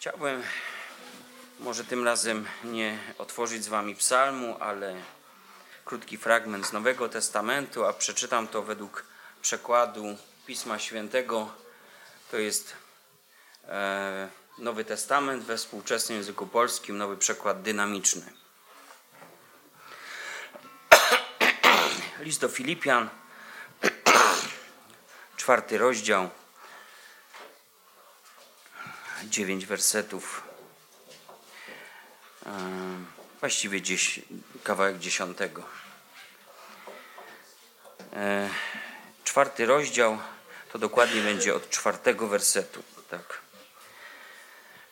Chciałbym może tym razem nie otworzyć z Wami psalmu, ale krótki fragment z Nowego Testamentu, a przeczytam to według przekładu Pisma Świętego. To jest e, Nowy Testament we współczesnym języku polskim, nowy przekład dynamiczny. List do Filipian, czwarty rozdział, dziewięć wersetów, e, właściwie gdzieś kawałek dziesiątego. E, czwarty rozdział to dokładnie będzie od czwartego wersetu. Tak.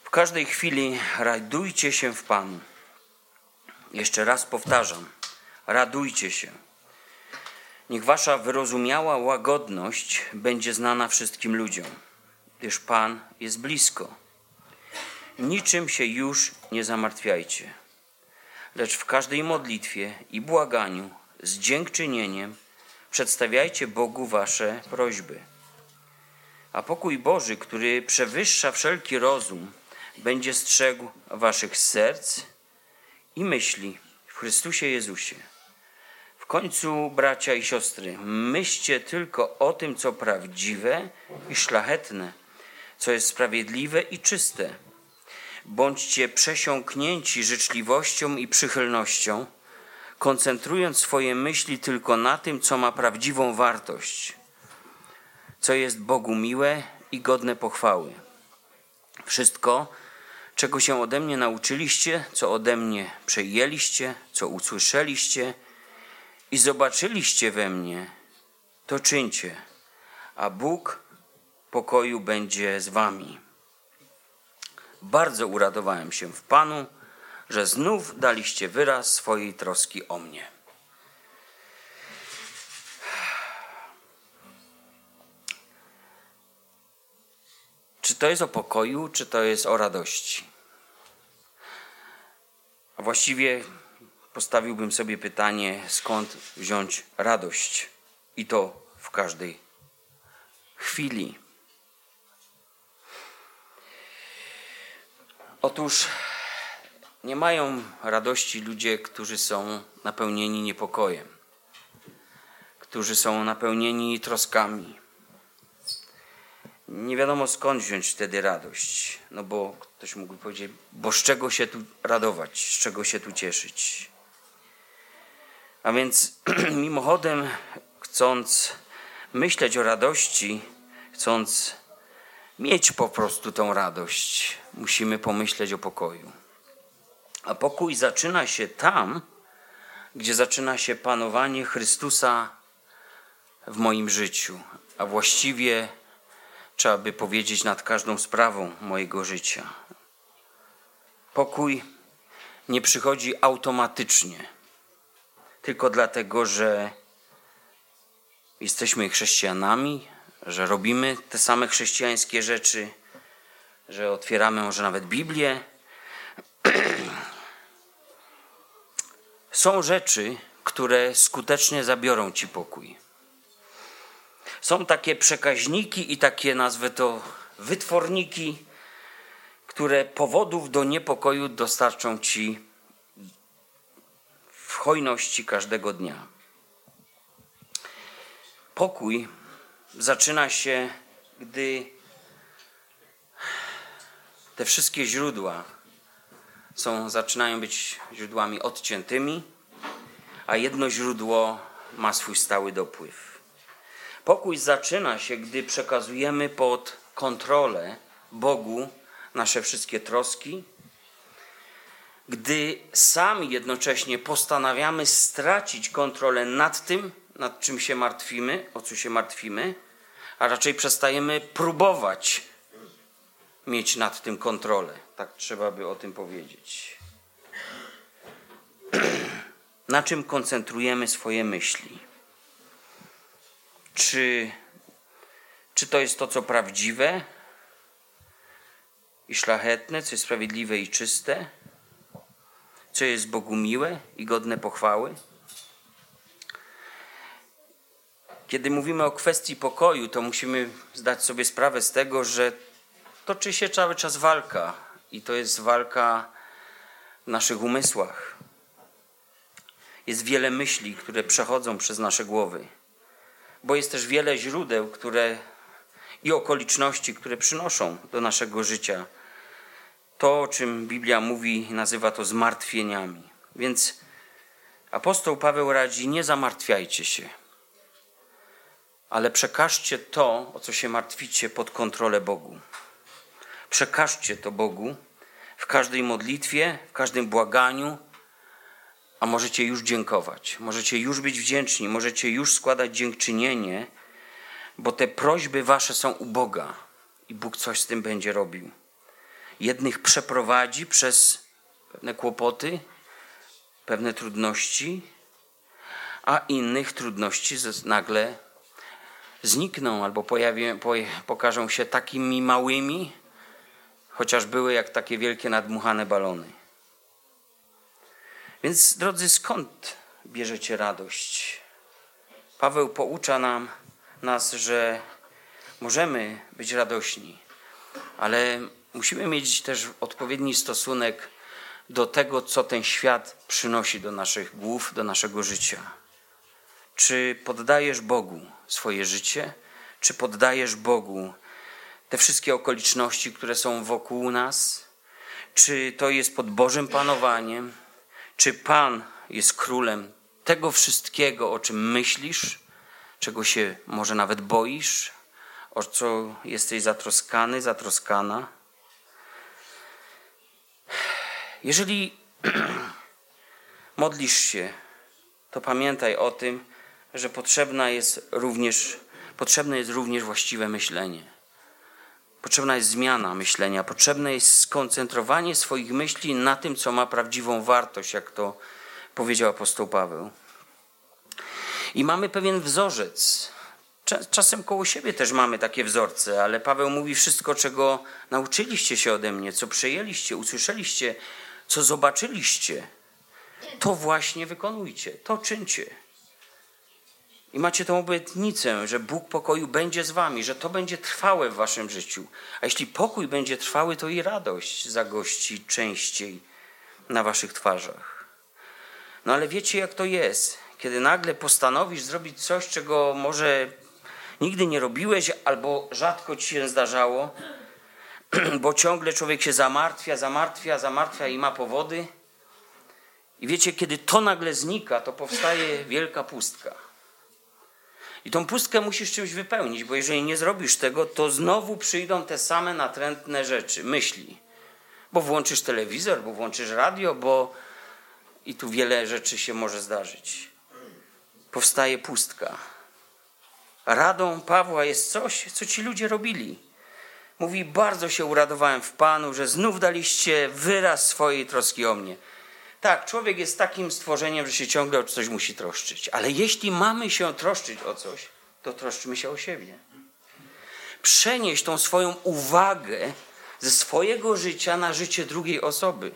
W każdej chwili radujcie się w Panu. Jeszcze raz powtarzam, radujcie się. Niech wasza wyrozumiała łagodność będzie znana wszystkim ludziom, gdyż Pan jest blisko. Niczym się już nie zamartwiajcie, lecz w każdej modlitwie i błaganiu z dziękczynieniem przedstawiajcie Bogu wasze prośby. A pokój Boży, który przewyższa wszelki rozum, będzie strzegł waszych serc i myśli w Chrystusie Jezusie. W końcu, bracia i siostry, myślcie tylko o tym, co prawdziwe i szlachetne, co jest sprawiedliwe i czyste. Bądźcie przesiąknięci życzliwością i przychylnością, koncentrując swoje myśli tylko na tym, co ma prawdziwą wartość, co jest Bogu miłe i godne pochwały. Wszystko, czego się ode mnie nauczyliście, co ode mnie przejęliście, co usłyszeliście i zobaczyliście we mnie, to czyńcie, a Bóg pokoju będzie z wami. Bardzo uradowałem się w Panu, że znów daliście wyraz swojej troski o mnie. Czy to jest o pokoju, czy to jest o radości? A właściwie postawiłbym sobie pytanie, skąd wziąć radość i to w każdej chwili. Otóż nie mają radości ludzie, którzy są napełnieni niepokojem, którzy są napełnieni troskami. Nie wiadomo skąd wziąć wtedy radość, no bo ktoś mógłby powiedzieć, bo z czego się tu radować, z czego się tu cieszyć. A więc mimochodem, chcąc myśleć o radości, chcąc mieć po prostu tą radość, musimy pomyśleć o pokoju. A pokój zaczyna się tam, gdzie zaczyna się panowanie Chrystusa w moim życiu, a właściwie trzeba by powiedzieć nad każdą sprawą mojego życia. Pokój nie przychodzi automatycznie, tylko dlatego, że jesteśmy chrześcijanami, że robimy te same chrześcijańskie rzeczy, że otwieramy może nawet Biblię. Są rzeczy, które skutecznie zabiorą ci pokój. Są takie przekaźniki i takie, nazwę to, wytworniki, które powodów do niepokoju dostarczą ci w hojności każdego dnia. Pokój zaczyna się, gdy te wszystkie źródła są, zaczynają być źródłami odciętymi, a jedno źródło ma swój stały dopływ. Pokój zaczyna się, gdy przekazujemy pod kontrolę Bogu nasze wszystkie troski, gdy sami jednocześnie postanawiamy stracić kontrolę nad tym, nad czym się martwimy, o co się martwimy, a raczej przestajemy próbować mieć nad tym kontrolę. Tak trzeba by o tym powiedzieć. Na czym koncentrujemy swoje myśli? Czy, czy to jest to, co prawdziwe i szlachetne, co jest sprawiedliwe i czyste, co jest Bogu miłe i godne pochwały? Kiedy mówimy o kwestii pokoju, to musimy zdać sobie sprawę z tego, że toczy się cały czas walka i to jest walka w naszych umysłach. Jest wiele myśli, które przechodzą przez nasze głowy, bo jest też wiele źródeł, które i okoliczności, które przynoszą do naszego życia to, o czym Biblia mówi, nazywa to zmartwieniami. Więc apostoł Paweł radzi: nie zamartwiajcie się, ale przekażcie to, o co się martwicie, pod kontrolę Bogu. Przekażcie to Bogu w każdej modlitwie, w każdym błaganiu, a możecie już dziękować, możecie już być wdzięczni, możecie już składać dziękczynienie, bo te prośby wasze są u Boga i Bóg coś z tym będzie robił. Jednych przeprowadzi przez pewne kłopoty, pewne trudności, a innych trudności nagle znikną albo pokażą się takimi małymi, chociaż były jak takie wielkie nadmuchane balony. Więc drodzy, skąd bierzecie radość? Paweł poucza nam, nas, że możemy być radośni, ale musimy mieć też odpowiedni stosunek do tego, co ten świat przynosi do naszych głów, do naszego życia. Czy poddajesz Bogu swoje życie? Czy poddajesz Bogu te wszystkie okoliczności, które są wokół nas? Czy to jest pod Bożym panowaniem? Czy Pan jest królem tego wszystkiego, o czym myślisz, czego się może nawet boisz, o co jesteś zatroskany, zatroskana? Jeżeli modlisz się, to pamiętaj o tym, że potrzebna jest również, potrzebne jest również właściwe myślenie. Potrzebna jest zmiana myślenia, potrzebne jest skoncentrowanie swoich myśli na tym, co ma prawdziwą wartość, jak to powiedział apostoł Paweł. I mamy pewien wzorzec. Czasem koło siebie też mamy takie wzorce, ale Paweł mówi wszystko, czego nauczyliście się ode mnie, co przejęliście, usłyszeliście, co zobaczyliście, to właśnie wykonujcie, to czyńcie. I macie tą obietnicę, że Bóg pokoju będzie z wami, że to będzie trwałe w waszym życiu. A jeśli pokój będzie trwały, to i radość zagości częściej na waszych twarzach. No ale wiecie, jak to jest, kiedy nagle postanowisz zrobić coś, czego może nigdy nie robiłeś, albo rzadko ci się zdarzało, bo ciągle człowiek się zamartwia, zamartwia, zamartwia i ma powody. I wiecie, kiedy to nagle znika, to powstaje wielka pustka. I tą pustkę musisz czymś wypełnić, bo jeżeli nie zrobisz tego, to znowu przyjdą te same natrętne rzeczy, myśli. Bo włączysz telewizor, bo włączysz radio, bo i tu wiele rzeczy się może zdarzyć. Powstaje pustka. Radą Pawła jest coś, co ci ludzie robili. Mówi: Bardzo się uradowałem w Panu, że znów daliście wyraz swojej troski o mnie. Tak, człowiek jest takim stworzeniem, że się ciągle o coś musi troszczyć. Ale jeśli mamy się troszczyć o coś, to troszczymy się o siebie. Przenieść tą swoją uwagę ze swojego życia na życie drugiej osoby.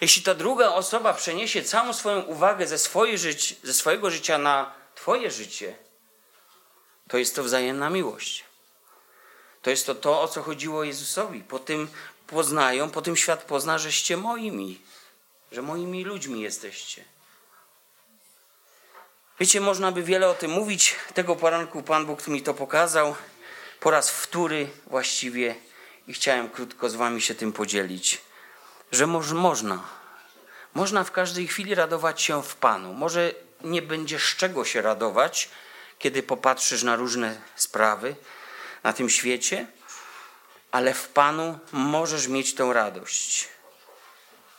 Jeśli ta druga osoba przeniesie całą swoją uwagę ze, swoje życie, ze swojego życia na Twoje życie, to jest to wzajemna miłość. To jest to to, o co chodziło Jezusowi. Po tym poznają, po tym świat pozna, żeście moimi, że moimi ludźmi jesteście. Wiecie, można by wiele o tym mówić. Tego poranku Pan Bóg mi to pokazał. Po raz wtóry właściwie i chciałem krótko z Wami się tym podzielić. Że moż, można, można w każdej chwili radować się w Panu. Może nie będzie z czego się radować, kiedy popatrzysz na różne sprawy, na tym świecie, ale w Panu możesz mieć tą radość.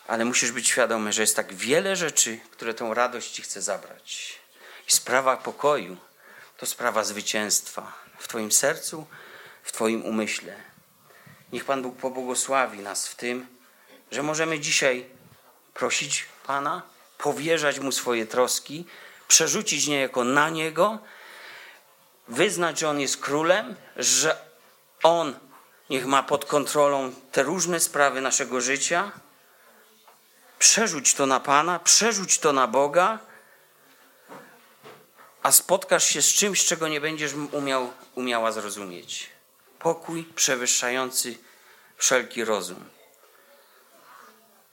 Ale musisz być świadomy, że jest tak wiele rzeczy, które tą radość ci chce zabrać. I sprawa pokoju to sprawa zwycięstwa w Twoim sercu, w Twoim umyśle. Niech Pan Bóg pobłogosławi nas w tym, że możemy dzisiaj prosić Pana, powierzać Mu swoje troski, przerzucić niejako na Niego wyznać, że On jest królem, że On niech ma pod kontrolą te różne sprawy naszego życia, przerzuć to na Pana, przerzuć to na Boga, a spotkasz się z czymś, czego nie będziesz umiał, umiała zrozumieć. Pokój przewyższający wszelki rozum.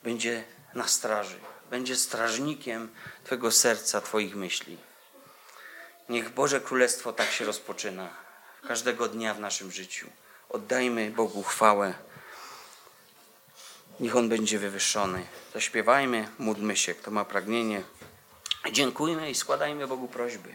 będzie na straży, będzie strażnikiem Twojego serca, Twoich myśli. Niech Boże Królestwo tak się rozpoczyna każdego dnia w naszym życiu. Oddajmy Bogu chwałę. Niech On będzie wywyższony. Zaśpiewajmy, módlmy się, kto ma pragnienie. Dziękujmy i składajmy Bogu prośby.